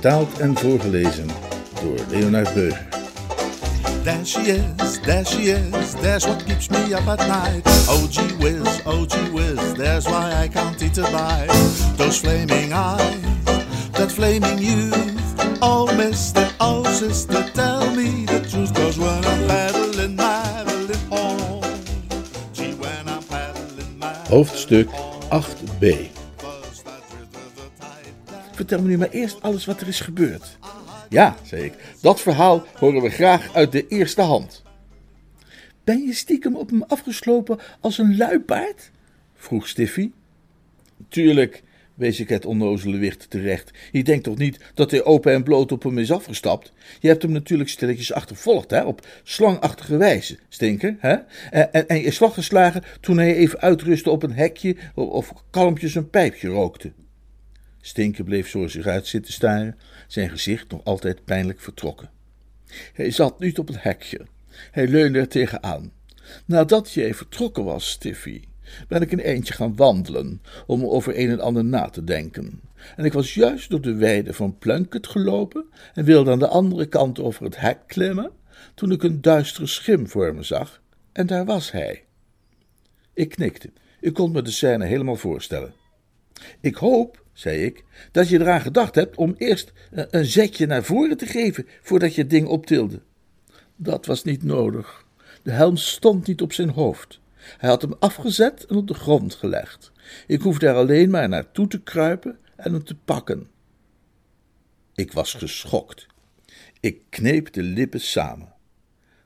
Vertaald en voorgelezen door Leonard Beuger. There she is, there she is, there's what keeps me up at night. Oh gee whiz, oh gee whiz, there's why I can't eat a bite. Those flaming eyes, that flaming youth. Oh mister, oh sister, tell me the truth. Cause when I'm paddling, paddling home. Gee, when I'm paddling, paddling Hoofdstuk 8b. Vertel me nu maar eerst alles wat er is gebeurd. Ja, zei ik, dat verhaal horen we graag uit de eerste hand. Ben je stiekem op hem afgeslopen als een luipaard? vroeg Stiffy. Tuurlijk, wees ik het onnozele wicht terecht. Je denkt toch niet dat hij open en bloot op hem is afgestapt? Je hebt hem natuurlijk stilletjes achtervolgd, hè, op slangachtige wijze, stinker, hè? En, en, en je slag geslagen toen hij even uitrustte op een hekje of, of kalmpjes een pijpje rookte. Stinker bleef voor zich uit zitten staren, zijn gezicht nog altijd pijnlijk vertrokken. Hij zat niet op het hekje. Hij leunde er tegenaan. Nadat jij vertrokken was, Stiffy, ben ik een eindje gaan wandelen om over een en ander na te denken. En ik was juist door de weide van Plunkett gelopen en wilde aan de andere kant over het hek klimmen, toen ik een duistere schim voor me zag, en daar was hij. Ik knikte. Ik kon me de scène helemaal voorstellen. Ik hoop, zei ik, dat je eraan gedacht hebt om eerst een- een zetje naar voren te geven voordat je het ding optilde. Dat was niet nodig. De helm stond niet op zijn hoofd. Hij had hem afgezet en op de grond gelegd. Ik hoefde er alleen maar naartoe te kruipen en hem te pakken. Ik was geschokt. Ik kneep de lippen samen.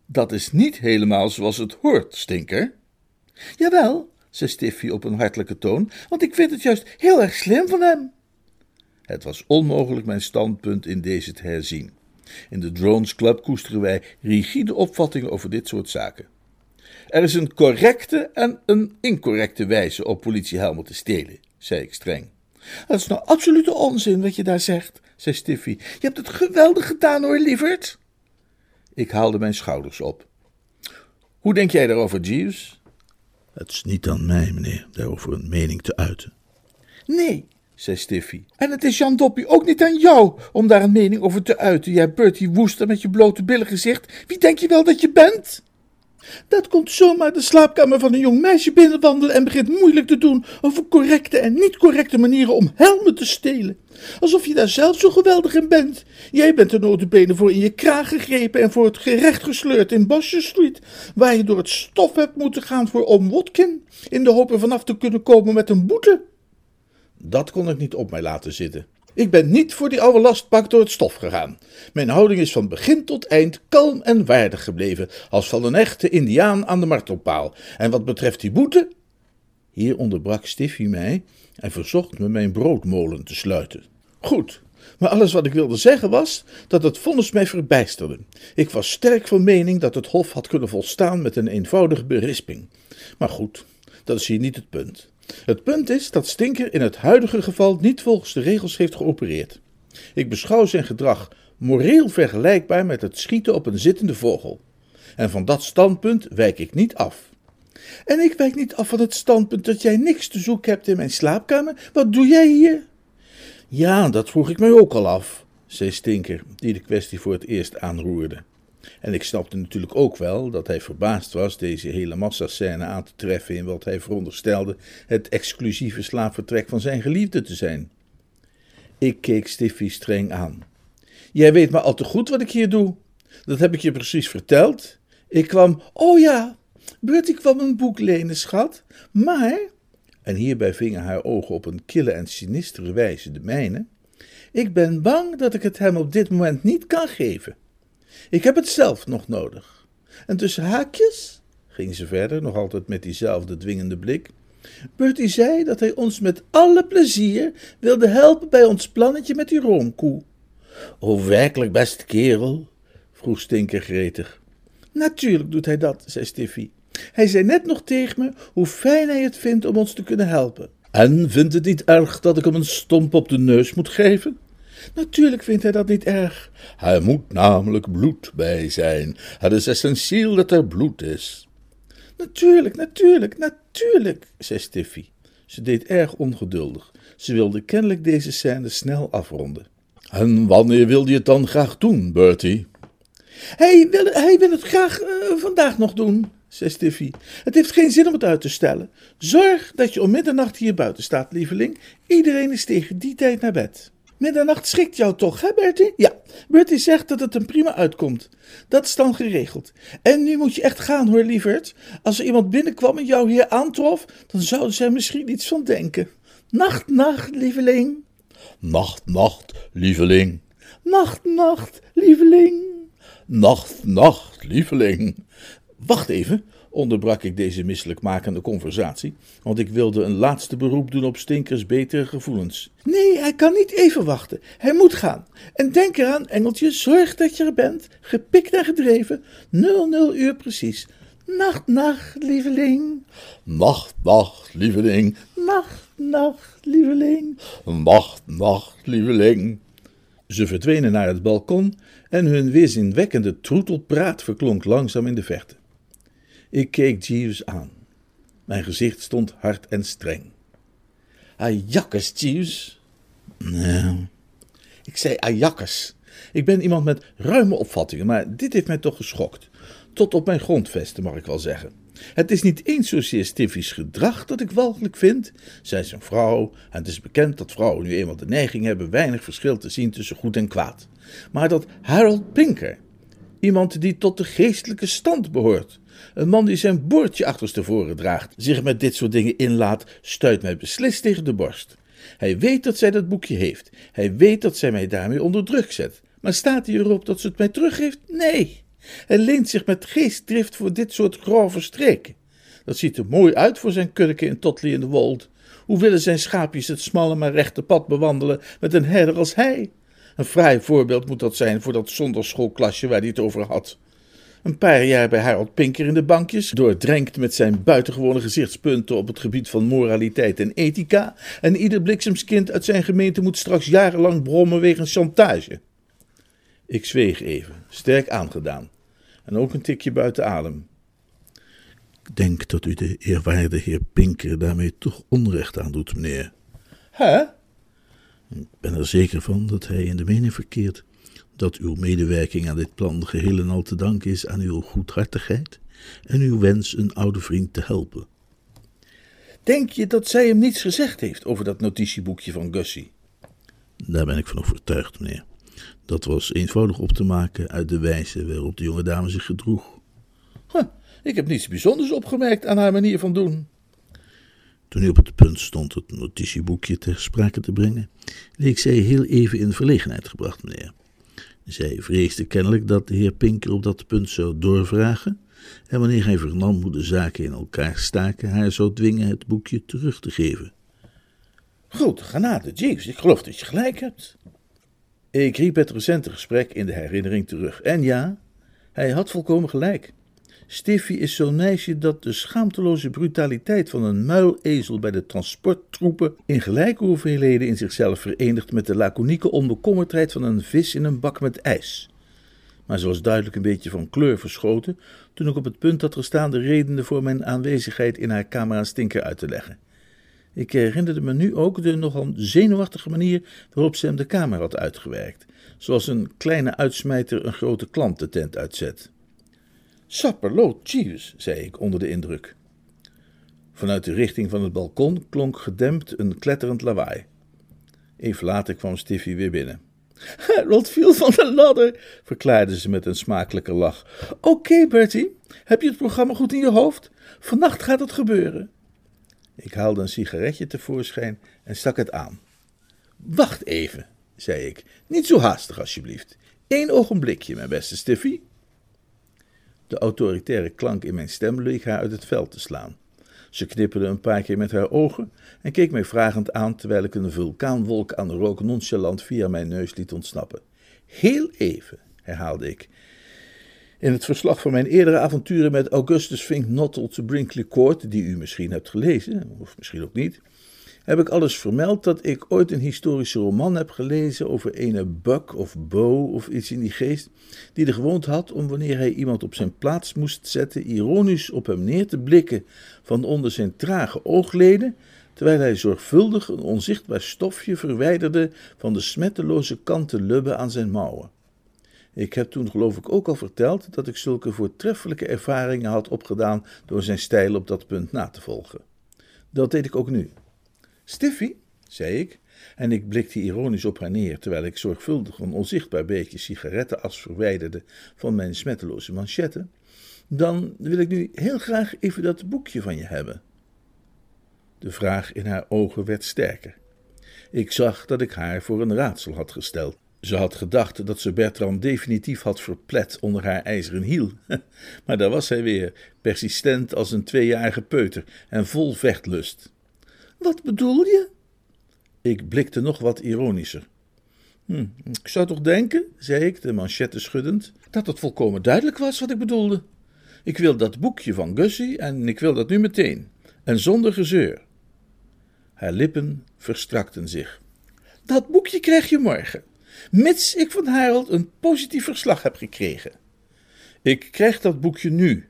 Dat is niet helemaal zoals het hoort, stinker. Jawel, zei Stiffy op een hartelijke toon, want ik vind het juist heel erg slim van hem. Het was onmogelijk mijn standpunt in deze te herzien. In de Drones Club koesteren wij rigide opvattingen over dit soort zaken. Er is een correcte en een incorrecte wijze op politiehelmen te stelen, zei ik streng. Dat is nou absolute onzin wat je daar zegt, zei Stiffy. Je hebt het geweldig gedaan hoor, lieverd. Ik haalde mijn schouders op. Hoe denk jij daarover, Jeeves? Het is niet aan mij, meneer, daarover een mening te uiten. Nee, zei Stiffy. En het is Jan Doppie ook niet aan jou om daar een mening over te uiten. Jij Bertie Woester met je blote billen gezicht. Wie denk je wel dat je bent? Dat komt zomaar de slaapkamer van een jong meisje binnenwandelen en begint moeilijk te doen over correcte en niet correcte manieren om helmen te stelen. Alsof je daar zelf zo geweldig in bent. Jij bent er notabene voor in je kraag gegrepen en voor het gerecht gesleurd in Bosje Street, waar je door het stof hebt moeten gaan voor Om Watkin, in de hoop er vanaf te kunnen komen met een boete. Dat kon ik niet op mij laten zitten. Ik ben niet voor die oude lastpak door het stof gegaan. Mijn houding is van begin tot eind kalm en waardig gebleven, als van een echte indiaan aan de martelpaal. En wat betreft die boete... Hier onderbrak Stiffy mij en verzocht me mijn broodmolen te sluiten. Goed, maar alles wat ik wilde zeggen was dat het vonnis mij verbijsterde. Ik was sterk van mening dat het Hof had kunnen volstaan met een eenvoudige berisping. Maar goed, dat is hier niet het punt. Het punt is dat Stinker in het huidige geval niet volgens de regels heeft geopereerd. Ik beschouw zijn gedrag moreel vergelijkbaar met het schieten op een zittende vogel. En van dat standpunt wijk ik niet af. En ik wijk niet af van het standpunt dat jij niks te zoeken hebt in mijn slaapkamer. Wat doe jij hier? Ja, dat vroeg ik mij ook al af, zei Stinker, die de kwestie voor het eerst aanroerde. En ik snapte natuurlijk ook wel dat hij verbaasd was deze hele massascène aan te treffen in wat hij veronderstelde het exclusieve slaapvertrek van zijn geliefde te zijn. Ik keek Stiffy streng aan. Jij weet maar al te goed wat ik hier doe. Dat heb ik je precies verteld. Ik kwam, oh ja, Bertie kwam een boek lenen, schat. Maar, en hierbij vingen haar ogen op een kille en sinistere wijze de mijne, ik ben bang dat ik het hem op dit moment niet kan geven. Ik heb het zelf nog nodig. En tussen haakjes, ging ze verder, nog altijd met diezelfde dwingende blik, Bertie zei dat hij ons met alle plezier wilde helpen bij ons plannetje met die roomkoe. O, werkelijk, beste kerel? vroeg Stinker gretig. Natuurlijk doet hij dat, zei Stiffy. Hij zei net nog tegen me hoe fijn hij het vindt om ons te kunnen helpen. En vindt het niet erg dat ik hem een stomp op de neus moet geven? Natuurlijk vindt hij dat niet erg. Hij moet namelijk bloed bij zijn. Het is essentieel dat er bloed is. Natuurlijk, natuurlijk, natuurlijk, zei Stiffy. Ze deed erg ongeduldig. Ze wilde kennelijk deze scène snel afronden. En wanneer wilde je het dan graag doen, Bertie? Hij wil, hij wil het graag uh, vandaag nog doen, zei Stiffy. Het heeft geen zin om het uit te stellen. Zorg dat je om middernacht hier buiten staat, lieveling. Iedereen is tegen die tijd naar bed. Middernacht schikt jou toch, hè Bertie? Ja, Bertie zegt dat het hem prima uitkomt. Dat is dan geregeld. En nu moet je echt gaan hoor, lieverd. Als er iemand binnenkwam en jou hier aantrof, dan zouden zij misschien iets van denken. Nacht, nacht, lieveling. Nacht, nacht, lieveling. Nacht, nacht, lieveling. Nacht, nacht, lieveling. Wacht even, onderbrak ik deze misselijkmakende conversatie, want ik wilde een laatste beroep doen op Stinkers betere gevoelens. Nee, hij kan niet even wachten. Hij moet gaan. En denk eraan, Engeltje, zorg dat je er bent, gepikt en gedreven, 00 uur precies. Nacht, nacht, lieveling. Nacht, nacht, lieveling. Nacht, nacht, lieveling. Nacht, nacht, lieveling. Ze verdwenen naar het balkon en hun weerzinwekkende troetelpraat verklonk langzaam in de verte. Ik keek Jeeves aan. Mijn gezicht stond hard en streng. Ajakkes, Jeeves. Nee. Ik zei ajakkes. Ik ben iemand met ruime opvattingen, maar dit heeft mij toch geschokt. Tot op mijn grondvesten, mag ik wel zeggen. Het is niet eens zozeer Stiffy's gedrag dat ik walgelijk vind. Zij is een vrouw en het is bekend dat vrouwen nu eenmaal de neiging hebben weinig verschil te zien tussen goed en kwaad. Maar dat Harold Pinker, iemand die tot de geestelijke stand behoort, een man die zijn boordje achterstevoren draagt, zich met dit soort dingen inlaat, stuit mij beslist tegen de borst. Hij weet dat zij dat boekje heeft. Hij weet dat zij mij daarmee onder druk zet. Maar staat hij erop dat ze het mij teruggeeft? Nee. Hij leent zich met geestdrift voor dit soort grove streken. Dat ziet er mooi uit voor zijn kurken in Totley in de Wold. Hoe willen zijn schaapjes het smalle maar rechte pad bewandelen met een herder als hij? Een fraai voorbeeld moet dat zijn voor dat zonderschoolklasje waar hij het over had. Een paar jaar bij Harold Pinker in de bankjes, doordrenkt met zijn buitengewone gezichtspunten op het gebied van moraliteit en ethica. En ieder bliksemskind uit zijn gemeente moet straks jarenlang brommen wegens chantage. Ik zweeg even, sterk aangedaan, en ook een tikje buiten adem. Ik denk dat u de eerwaarde heer Pinker daarmee toch onrecht aan doet, meneer. Hè? Ik ben er zeker van dat hij in de mening verkeert dat uw medewerking aan dit plan geheel en al te danken is aan uw goedhartigheid en uw wens een oude vriend te helpen. Denk je dat zij hem niets gezegd heeft over dat notitieboekje van Gussie? Daar ben ik van overtuigd, meneer. Dat was eenvoudig op te maken uit de wijze waarop de jonge dame zich gedroeg. Huh, ik heb niets bijzonders opgemerkt aan haar manier van doen. Toen op het punt stond het notitieboekje ter sprake te brengen, leek zij heel even in verlegenheid gebracht, meneer. Zij vreesde kennelijk dat de heer Pinker op dat punt zou doorvragen, en wanneer hij vernam hoe de zaken in elkaar staken, haar zou dwingen het boekje terug te geven. Grote genade, Jeeves, ik geloof dat je gelijk hebt. Ik riep het recente gesprek in de herinnering terug. En ja, hij had volkomen gelijk. Stiffy is zo'n meisje dat de schaamteloze brutaliteit van een muilezel bij de transporttroepen in gelijke hoeveelheden in zichzelf verenigt met de laconieke onbekommerdheid van een vis in een bak met ijs. Maar ze was duidelijk een beetje van kleur verschoten toen ik op het punt had gestaan de redenen voor mijn aanwezigheid in haar kamer aan Stinker uit te leggen. Ik herinnerde me nu ook de nogal zenuwachtige manier waarop ze hem de kamer had uitgewerkt, zoals een kleine uitsmijter een grote klant de tent uitzet. Sapperloot, Jeeves, zei ik onder de indruk. Vanuit de richting van het balkon klonk gedempt een kletterend lawaai. Even later kwam Stiffy weer binnen. Harold viel van de ladder, verklaarde ze met een smakelijke lach. Oké, Bertie, heb je het programma goed in je hoofd? Vannacht gaat het gebeuren. Ik haalde een sigaretje tevoorschijn en stak het aan. Wacht even, zei ik. Niet zo haastig, alsjeblieft. Eén ogenblikje, mijn beste Stiffy. De autoritaire klank in mijn stem leek haar uit het veld te slaan. Ze knipperde een paar keer met haar ogen en keek mij vragend aan terwijl ik een vulkaanwolk aan rook nonchalant via mijn neus liet ontsnappen. Heel even, herhaalde ik. In het verslag van mijn eerdere avonturen met Augustus Fink Nottel te Brinkley Court, die u misschien hebt gelezen, of misschien ook niet, heb ik alles vermeld dat ik ooit een historische roman heb gelezen over ene Buck of Bo of iets in die geest, die de gewoonte had om wanneer hij iemand op zijn plaats moest zetten, ironisch op hem neer te blikken van onder zijn trage oogleden, terwijl hij zorgvuldig een onzichtbaar stofje verwijderde van de smetteloze kanten lubben aan zijn mouwen. Ik heb toen geloof ik ook al verteld dat ik zulke voortreffelijke ervaringen had opgedaan door zijn stijl op dat punt na te volgen. Dat deed ik ook nu. Stiffy, zei ik, en ik blikte ironisch op haar neer terwijl ik zorgvuldig een onzichtbaar beetje sigarettenas verwijderde van mijn smetteloze manchetten, dan wil ik nu heel graag even dat boekje van je hebben. De vraag in haar ogen werd sterker. Ik zag dat ik haar voor een raadsel had gesteld. Ze had gedacht dat ze Bertram definitief had verplet onder haar ijzeren hiel. Maar daar was hij weer, persistent als een tweejarige peuter en vol vechtlust. Wat bedoel je? Ik blikte nog wat ironischer. Hm, ik zou toch denken, zei ik, de manchetten schuddend, dat het volkomen duidelijk was wat ik bedoelde. Ik wil dat boekje van Gussie en ik wil dat nu meteen. En zonder gezeur. Haar lippen verstrakten zich. Dat boekje krijg je morgen, mits ik van Harold een positief verslag heb gekregen. Ik krijg dat boekje nu.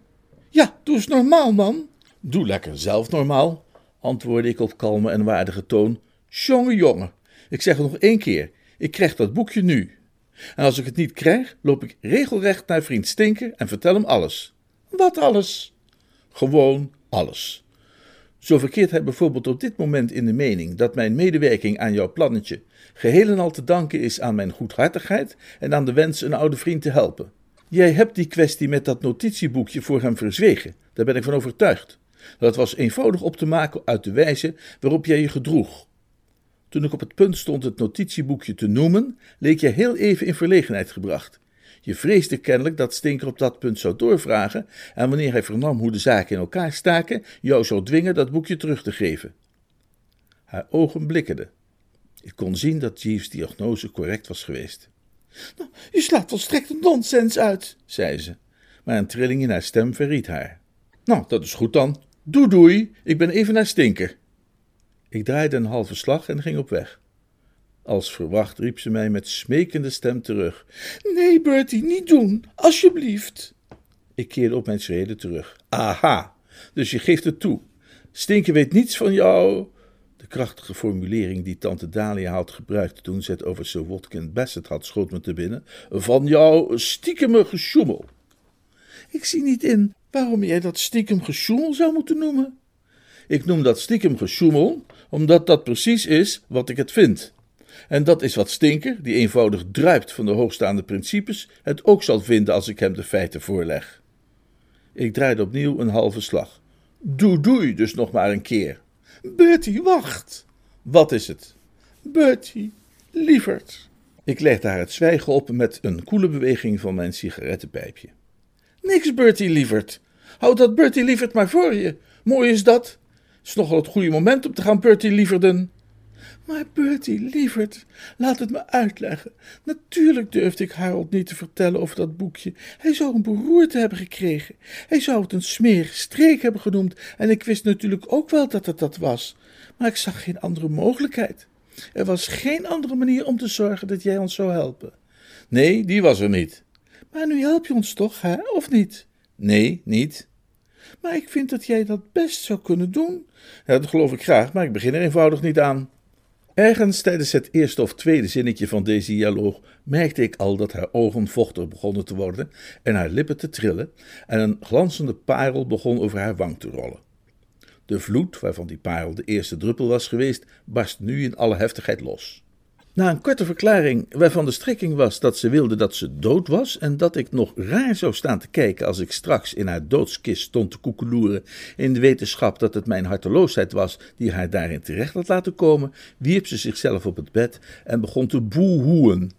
Ja, doe eens normaal, man. Doe lekker zelf normaal, antwoordde ik op kalme en waardige toon. Jonge jongen, ik zeg het nog één keer, ik krijg dat boekje nu. En als ik het niet krijg, loop ik regelrecht naar vriend Stinker en vertel hem alles. Wat alles? Gewoon alles. Zo verkeert hij bijvoorbeeld op dit moment in de mening dat mijn medewerking aan jouw plannetje geheel en al te danken is aan mijn goedhartigheid en aan de wens een oude vriend te helpen. Jij hebt die kwestie met dat notitieboekje voor hem verzwegen, daar ben ik van overtuigd. Dat was eenvoudig op te maken uit de wijze waarop jij je gedroeg. Toen ik op het punt stond het notitieboekje te noemen, leek je heel even in verlegenheid gebracht. Je vreesde kennelijk dat Stinker op dat punt zou doorvragen en wanneer hij vernam hoe de zaken in elkaar staken, jou zou dwingen dat boekje terug te geven. Haar ogen blikkerden. Ik kon zien dat Jeeves' diagnose correct was geweest. Nou, je slaat volstrekt nonsens uit, zei ze, maar een trilling in haar stem verried haar. Nou, dat is goed dan. Doei doei, ik ben even naar Stinker. Ik draaide een halve slag en ging op weg. Als verwacht riep ze mij met smekende stem terug. Nee, Bertie, niet doen, alsjeblieft. Ik keerde op mijn schreden terug. Aha, dus je geeft het toe. Stinker weet niets van jou. De krachtige formulering die tante Dalia had gebruikt toen ze het over Sir Watkin Bassett had, schoot me te binnen. Van jouw stiekeme gesjoemel. Ik zie niet in waarom jij dat stiekem gesjoemel zou moeten noemen. Ik noem dat stiekem gesjoemel, omdat dat precies is wat ik het vind. En dat is wat Stinker, die eenvoudig druipt van de hoogstaande principes, het ook zal vinden als ik hem de feiten voorleg. Ik draaide opnieuw een halve slag. Doe doei dus nog maar een keer. Bertie, wacht. Wat is het? Bertie, lieverd. Ik legde haar het zwijgen op met een koele beweging van mijn sigarettenpijpje. Niks, Bertie, lieverd. Houd dat Bertie lieverd maar voor je. Mooi is dat. Het is nogal het goede moment om te gaan Bertie lieverden. Maar Bertie, lieverd, laat het me uitleggen. Natuurlijk durfde ik Harold niet te vertellen over dat boekje. Hij zou een beroerte hebben gekregen. Hij zou het een smerige streek hebben genoemd. En ik wist natuurlijk ook wel dat het dat was. Maar ik zag geen andere mogelijkheid. Er was geen andere manier om te zorgen dat jij ons zou helpen. Nee, die was er niet. Maar nu help je ons toch, hè, of niet? Nee, niet. Maar ik vind dat jij dat best zou kunnen doen. Ja, dat geloof ik graag, maar ik begin er eenvoudig niet aan. Ergens tijdens het eerste of tweede zinnetje van deze dialoog merkte ik al dat haar ogen vochtig begonnen te worden en haar lippen te trillen en een glanzende parel begon over haar wang te rollen. De vloed, waarvan die parel de eerste druppel was geweest, barst nu in alle heftigheid los. Na een korte verklaring, waarvan de strekking was dat ze wilde dat ze dood was en dat ik nog raar zou staan te kijken als ik straks in haar doodskist stond te koekeloeren, in de wetenschap dat het mijn harteloosheid was die haar daarin terecht had laten komen, wierp ze zichzelf op het bed en begon te boehoeën.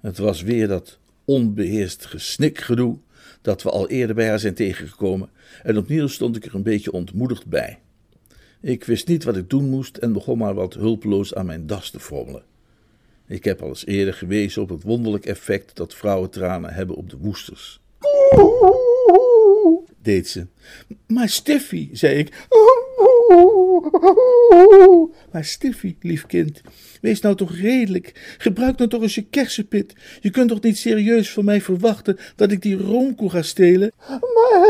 Het was weer dat onbeheerst gesnikgedoe dat we al eerder bij haar zijn tegengekomen en opnieuw stond ik er een beetje ontmoedigd bij. Ik wist niet wat ik doen moest en begon maar wat hulpeloos aan mijn das te frommelen. Ik heb al eens eerder gewezen op het wonderlijk effect dat vrouwentranen hebben op de woesters. Deed ze. Maar Stiffy, zei ik. Maar Stiffy, lief kind, wees nou toch redelijk. Gebruik nou toch eens je kersenpit. Je kunt toch niet serieus van mij verwachten dat ik die roomkoe ga stelen? Maar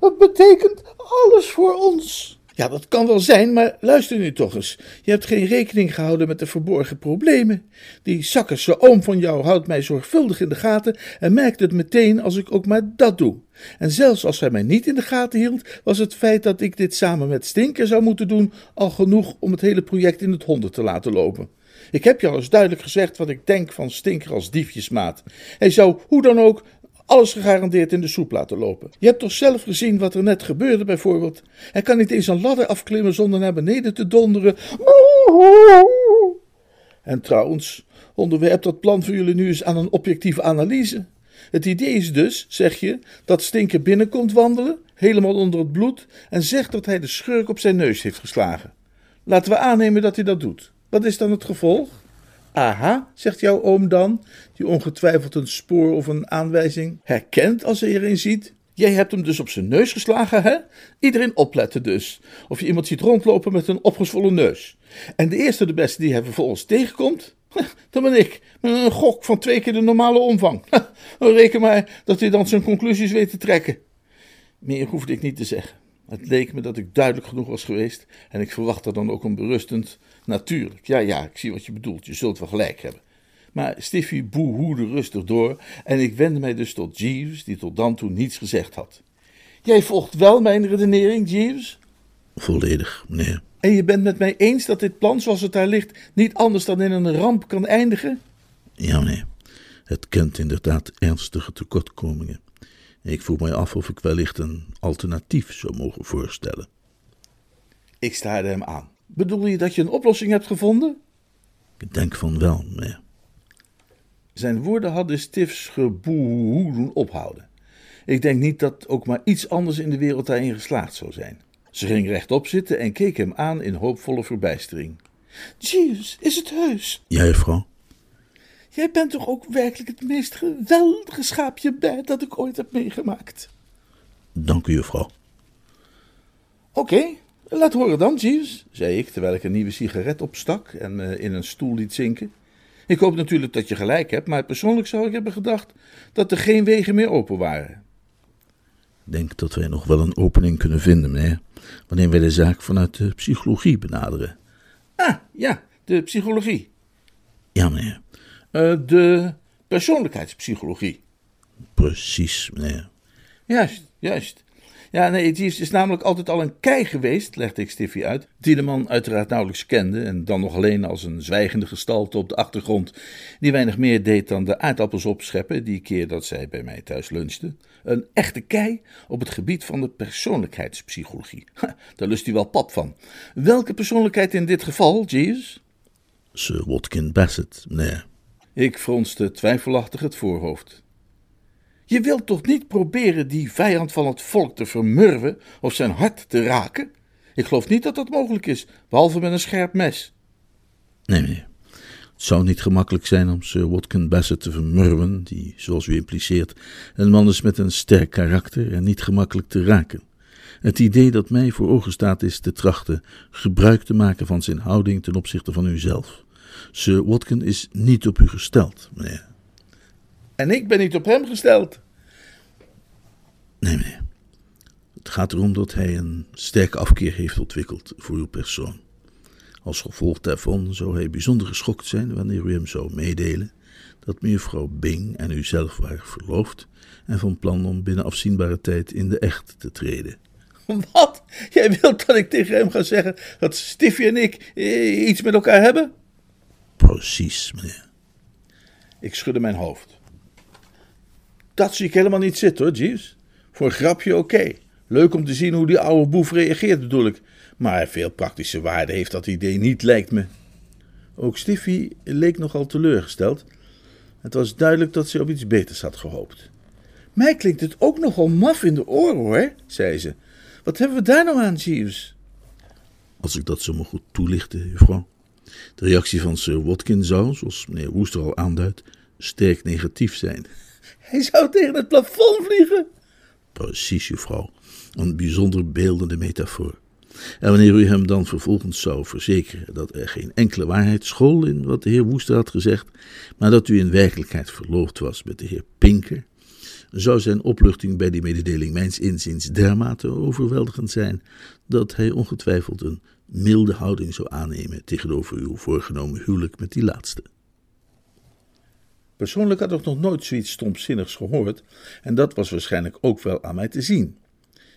het betekent alles voor ons. Ja, dat kan wel zijn, maar luister nu toch eens. Je hebt geen rekening gehouden met de verborgen problemen. Die zakkerse oom van jou houdt mij zorgvuldig in de gaten en merkt het meteen als ik ook maar dat doe. En zelfs als hij mij niet in de gaten hield, was het feit dat ik dit samen met Stinker zou moeten doen al genoeg om het hele project in het honden te laten lopen. Ik heb je al eens duidelijk gezegd wat ik denk van Stinker als diefjesmaat. Hij zou hoe dan ook alles gegarandeerd in de soep laten lopen. Je hebt toch zelf gezien wat er net gebeurde, bijvoorbeeld? Hij kan niet eens een ladder afklimmen zonder naar beneden te donderen. En trouwens, onderwerp dat plan voor jullie nu eens aan een objectieve analyse. Het idee is dus, zeg je, dat Stinker binnenkomt wandelen, helemaal onder het bloed, en zegt dat hij de schurk op zijn neus heeft geslagen. Laten we aannemen dat hij dat doet. Wat is dan het gevolg? Aha, zegt jouw oom dan, die ongetwijfeld een spoor of een aanwijzing herkent als hij erin ziet. Jij hebt hem dus op zijn neus geslagen, hè? Iedereen opletten dus. Of je iemand ziet rondlopen met een opgezwollen neus. En de eerste de beste die hij vervolgens tegenkomt, dan ben ik, een gok van twee keer de normale omvang. Reken maar dat hij dan zijn conclusies weet te trekken. Meer hoefde ik niet te zeggen. Het leek me dat ik duidelijk genoeg was geweest en ik verwachtte dan ook een berustend natuurlijk. Ja, ja, ik zie wat je bedoelt, je zult wel gelijk hebben. Maar Stiffy boehoede rustig door en ik wendde mij dus tot Jeeves, die tot dan toe niets gezegd had. Jij volgt wel mijn redenering, Jeeves? Volledig, meneer. En je bent met mij eens dat dit plan zoals het daar ligt niet anders dan in een ramp kan eindigen? Ja, meneer. Het kent inderdaad ernstige tekortkomingen. Ik vroeg mij af of ik wellicht een alternatief zou mogen voorstellen. Ik staarde hem aan. Bedoel je dat je een oplossing hebt gevonden? Ik denk van wel, meneer. Zijn woorden hadden Stifs geboehoe doen ophouden. Ik denk niet dat ook maar iets anders in de wereld daarin geslaagd zou zijn. Ze ging rechtop zitten en keek hem aan in hoopvolle verbijstering. Jeeves, is het heus? Jij, vrouw? Jij bent toch ook werkelijk het meest geweldige schaapje bij dat ik ooit heb meegemaakt. Dank u, juffrouw. Oké, laat horen dan, Jeeves, zei ik terwijl ik een nieuwe sigaret opstak en me in een stoel liet zinken. Ik hoop natuurlijk dat je gelijk hebt, maar persoonlijk zou ik hebben gedacht dat er geen wegen meer open waren. Ik denk dat wij nog wel een opening kunnen vinden, meneer, wanneer wij de zaak vanuit de psychologie benaderen. Ah, ja, de psychologie. Ja, meneer. Uh, de persoonlijkheidspsychologie. Precies, meneer. Juist, juist. Ja, nee, het is namelijk altijd al een kei geweest, legde ik Stiffy uit, die de man uiteraard nauwelijks kende en dan nog alleen als een zwijgende gestalte op de achtergrond, die weinig meer deed dan de aardappels opscheppen die keer dat zij bij mij thuis lunchte. Een echte kei op het gebied van de persoonlijkheidspsychologie. Ha, daar lust hij wel pap van. Welke persoonlijkheid in dit geval, Jeeves? Sir Watkin Bassett, meneer. Ik fronste twijfelachtig het voorhoofd. Je wilt toch niet proberen die vijand van het volk te vermurwen of zijn hart te raken? Ik geloof niet dat dat mogelijk is, behalve met een scherp mes. Nee, meneer. Het zou niet gemakkelijk zijn om Sir Watkin Bassett te vermurwen, die, zoals u impliceert, een man is met een sterk karakter en niet gemakkelijk te raken. Het idee dat mij voor ogen staat is te trachten gebruik te maken van zijn houding ten opzichte van uzelf. Sir Watkin is niet op u gesteld, meneer. En ik ben niet op hem gesteld. Nee, meneer. Het gaat erom dat hij een sterke afkeer heeft ontwikkeld voor uw persoon. Als gevolg daarvan zou hij bijzonder geschokt zijn wanneer u hem zou meedelen dat mevrouw Bing en u zelf waren verloofd en van plan om binnen afzienbare tijd in de echt te treden. Wat? Jij wilt dat ik tegen hem ga zeggen dat Stiffy en ik eh, iets met elkaar hebben? Precies, meneer. Ik schudde mijn hoofd. Dat zie ik helemaal niet zitten hoor, Jeeves. Voor een grapje oké. Leuk om te zien hoe die oude boef reageert bedoel ik. Maar veel praktische waarde heeft dat idee niet, lijkt me. Ook Stiffy leek nogal teleurgesteld. Het was duidelijk dat ze op iets beters had gehoopt. Mij klinkt het ook nogal maf in de oren, hoor, zei ze. Wat hebben we daar nou aan, Jeeves? Als ik dat zo maar goed toelichten, juffrouw. De reactie van Sir Watkin zou, zoals meneer Woester al aanduidt, sterk negatief zijn. Hij zou tegen het plafond vliegen. Precies, juffrouw. Een bijzonder beeldende metafoor. En wanneer u hem dan vervolgens zou verzekeren dat er geen enkele waarheid school in wat de heer Woester had gezegd, maar dat u in werkelijkheid verloofd was met de heer Pinker, zou zijn opluchting bij die mededeling mijns inziens dermate overweldigend zijn dat hij ongetwijfeld een milde houding zou aannemen tegenover uw voorgenomen huwelijk met die laatste. Persoonlijk had ik nog nooit zoiets stomzinnigs gehoord, en dat was waarschijnlijk ook wel aan mij te zien.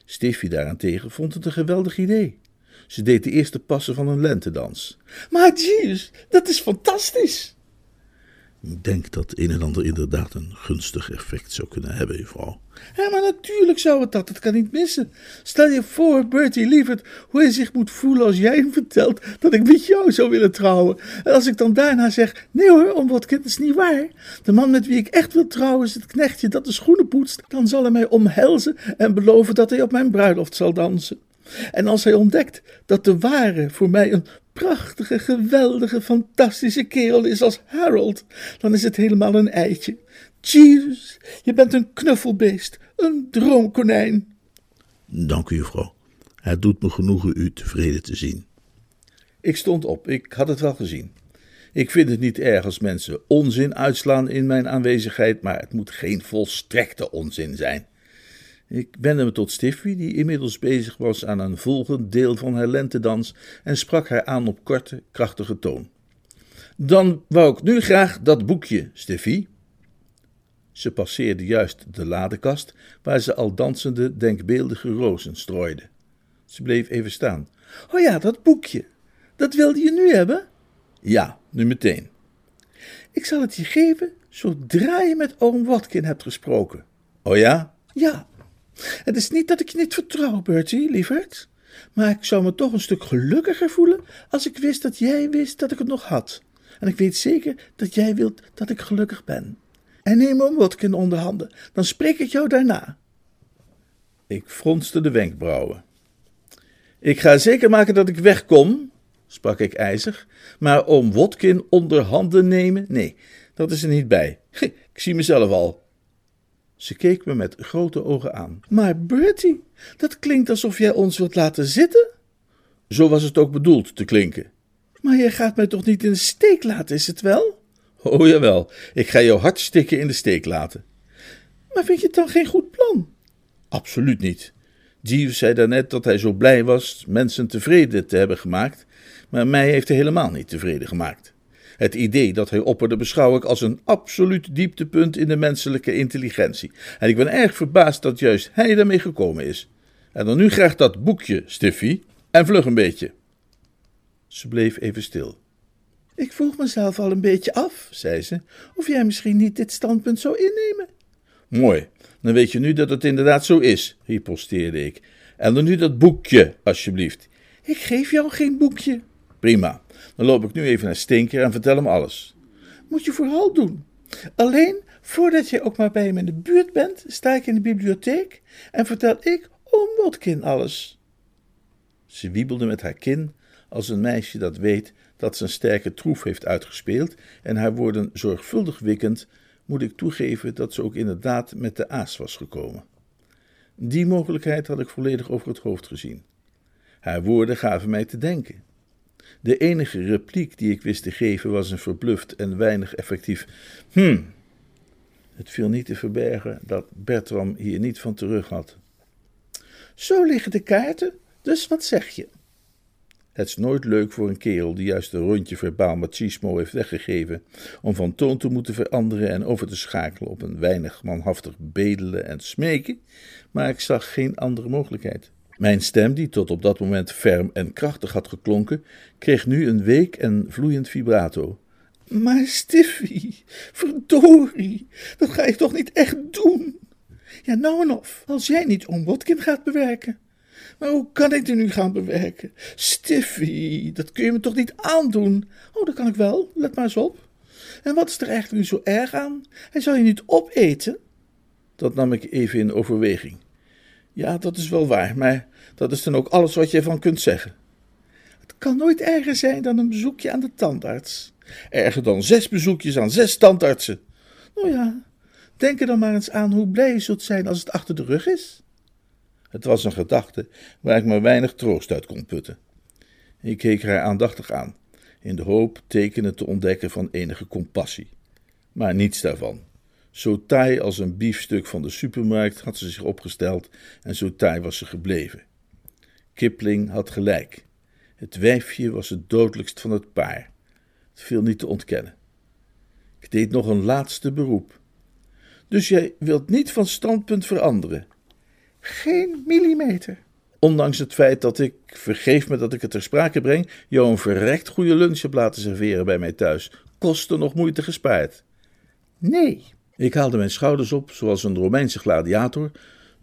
Stiffy daarentegen vond het een geweldig idee. Ze deed de eerste passen van een lentedans. Maar jeez, dat is fantastisch! Ik denk dat een en ander inderdaad een gunstig effect zou kunnen hebben, juffrouw. Ja, maar natuurlijk zou het dat. Dat kan niet missen. Stel je voor, Bertie lieverd, hoe hij zich moet voelen als jij hem vertelt dat ik met jou zou willen trouwen. En als ik dan daarna zeg, nee hoor, om wat kind is niet waar. De man met wie ik echt wil trouwen is het knechtje dat de schoenen poetst. Dan zal hij mij omhelzen en beloven dat hij op mijn bruiloft zal dansen. En als hij ontdekt dat de ware voor mij een prachtige, geweldige, fantastische kerel is als Harold, dan is het helemaal een eitje. Jezus, je bent een knuffelbeest, een droomkonijn. Dank u, juffrouw. Het doet me genoegen u tevreden te zien. Ik stond op, ik had het wel gezien. Ik vind het niet erg als mensen onzin uitslaan in mijn aanwezigheid, maar het moet geen volstrekte onzin zijn. Ik wendde me tot Stiffy, die inmiddels bezig was aan een volgend deel van haar lentedans, en sprak haar aan op korte, krachtige toon. Dan wou ik nu graag dat boekje, Stiffy. Ze passeerde juist de ladekast, waar ze al dansende, denkbeeldige rozen strooide. Ze bleef even staan. Oh ja, dat boekje. Dat wilde je nu hebben? Ja, nu meteen. Ik zal het je geven zodra je met oom Watkin hebt gesproken. Oh ja? Ja. Het is niet dat ik je niet vertrouw, Bertie, lieverd. Maar ik zou me toch een stuk gelukkiger voelen als ik wist dat jij wist dat ik het nog had. En ik weet zeker dat jij wilt dat ik gelukkig ben. En neem oom Watkin onder handen, dan spreek ik jou daarna. Ik fronste de wenkbrauwen. Ik ga zeker maken dat ik wegkom, sprak ik ijzig, maar oom Watkin onder handen nemen, nee, dat is er niet bij. Ik zie mezelf al. Ze keek me met grote ogen aan. Maar Bertie, dat klinkt alsof jij ons wilt laten zitten? Zo was het ook bedoeld te klinken. Maar jij gaat mij toch niet in de steek laten, is het wel? Oh jawel, ik ga jou hartstikke in de steek laten. Maar vind je het dan geen goed plan? Absoluut niet. Jeeves zei daarnet dat hij zo blij was mensen tevreden te hebben gemaakt, maar mij heeft hij helemaal niet tevreden gemaakt. Het idee dat hij opperde beschouw ik als een absoluut dieptepunt in de menselijke intelligentie. En ik ben erg verbaasd dat juist hij daarmee gekomen is. En dan nu graag dat boekje, Stiffy, en vlug een beetje. Ze bleef even stil. Ik vroeg mezelf al een beetje af, zei ze, of jij misschien niet dit standpunt zou innemen. Mooi, dan weet je nu dat het inderdaad zo is, riposteerde ik. En dan nu dat boekje, alsjeblieft. Ik geef jou geen boekje. Prima, dan loop ik nu even naar Stinker en vertel hem alles. Moet je vooral doen. Alleen, voordat je ook maar bij hem in de buurt bent, sta ik in de bibliotheek en vertel ik oom Watkin alles. Ze wiebelde met haar kin als een meisje dat weet dat zijn sterke troef heeft uitgespeeld en haar woorden zorgvuldig wikkend, moet ik toegeven dat ze ook inderdaad met de aas was gekomen. Die mogelijkheid had ik volledig over het hoofd gezien. Haar woorden gaven mij te denken. De enige repliek die ik wist te geven was een verbluft en weinig effectief. Hm. Het viel niet te verbergen dat Bertram hier niet van terug had. Zo liggen de kaarten, dus wat zeg je? Het is nooit leuk voor een kerel die juist een rondje verbaal machismo heeft weggegeven, om van toon te moeten veranderen en over te schakelen op een weinig manhaftig bedelen en smeken, maar ik zag geen andere mogelijkheid. Mijn stem, die tot op dat moment ferm en krachtig had geklonken, kreeg nu een week en vloeiend vibrato. Maar Stiffy, verdorie, dat ga je toch niet echt doen? Ja, nou en of, als jij niet om Watkin gaat bewerken. Maar hoe kan ik dit nu gaan bewerken? Stiffy, dat kun je me toch niet aandoen? Oh, dat kan ik wel, let maar eens op. En wat is er eigenlijk nu zo erg aan? Hij zou je niet opeten? Dat nam ik even in overweging. Ja, dat is wel waar, maar dat is dan ook alles wat je ervan kunt zeggen. Het kan nooit erger zijn dan een bezoekje aan de tandarts. Erger dan zes bezoekjes aan zes tandartsen. Nou ja, denk er dan maar eens aan hoe blij je zult zijn als het achter de rug is. Het was een gedachte waar ik maar weinig troost uit kon putten. Ik keek haar aandachtig aan, in de hoop tekenen te ontdekken van enige compassie. Maar niets daarvan. Zo taai als een biefstuk van de supermarkt had ze zich opgesteld en zo taai was ze gebleven. Kipling had gelijk. Het wijfje was het dodelijkst van het paar. Het viel niet te ontkennen. Ik deed nog een laatste beroep. Dus jij wilt niet van standpunt veranderen? Geen millimeter. Ondanks het feit dat ik, vergeef me dat ik het ter sprake breng, jou een verrekt goede lunch heb laten serveren bij mij thuis, kostte nog moeite gespaard. Nee. Ik haalde mijn schouders op, zoals een Romeinse gladiator,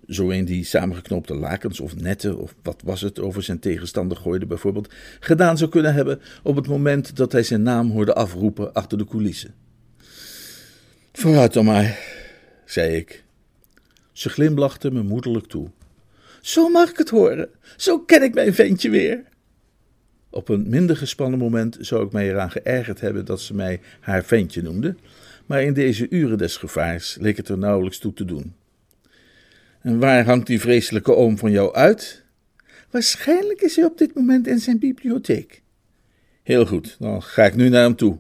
zo een die samengeknoopte lakens of netten of wat was het over zijn tegenstander gooide bijvoorbeeld, gedaan zou kunnen hebben op het moment dat hij zijn naam hoorde afroepen achter de coulissen. Vooruit dan maar, zei ik. Ze glimlachte me moederlijk toe. Zo mag ik het horen. Zo ken ik mijn ventje weer. Op een minder gespannen moment zou ik mij eraan geërgerd hebben dat ze mij haar ventje noemde, maar in deze uren des gevaars leek het er nauwelijks toe te doen. En waar hangt die vreselijke oom van jou uit? Waarschijnlijk is hij op dit moment in zijn bibliotheek. Heel goed, dan ga ik nu naar hem toe.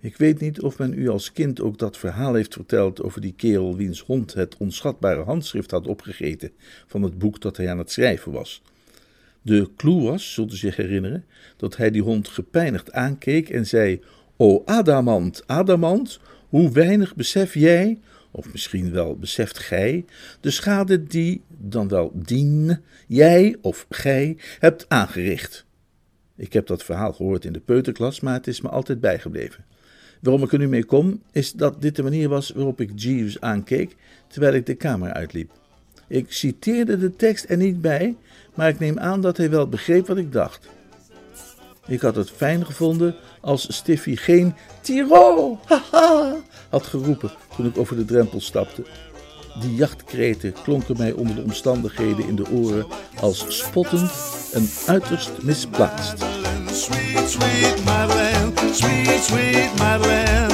Ik weet niet of men u als kind ook dat verhaal heeft verteld over die kerel wiens hond het onschatbare handschrift had opgegeten van het boek dat hij aan het schrijven was. De clue was, zult u zich herinneren, dat hij die hond gepijnigd aankeek en zei: O Adamant, Adamant, hoe weinig besef jij, of misschien wel beseft gij, de schade die, dan wel dien, jij of gij hebt aangericht. Ik heb dat verhaal gehoord in de peuterklas, maar het is me altijd bijgebleven. Waarom ik er nu mee kom, is dat dit de manier was waarop ik Jeeves aankeek terwijl ik de kamer uitliep. Ik citeerde de tekst er niet bij, maar ik neem aan dat hij wel begreep wat ik dacht. Ik had het fijn gevonden als Stiffy geen Tiro, haha, had geroepen toen ik over de drempel stapte. Die jachtkreten klonken mij onder de omstandigheden in de oren als spottend en uiterst misplaatst. Sweet, sweet sweet, sweet.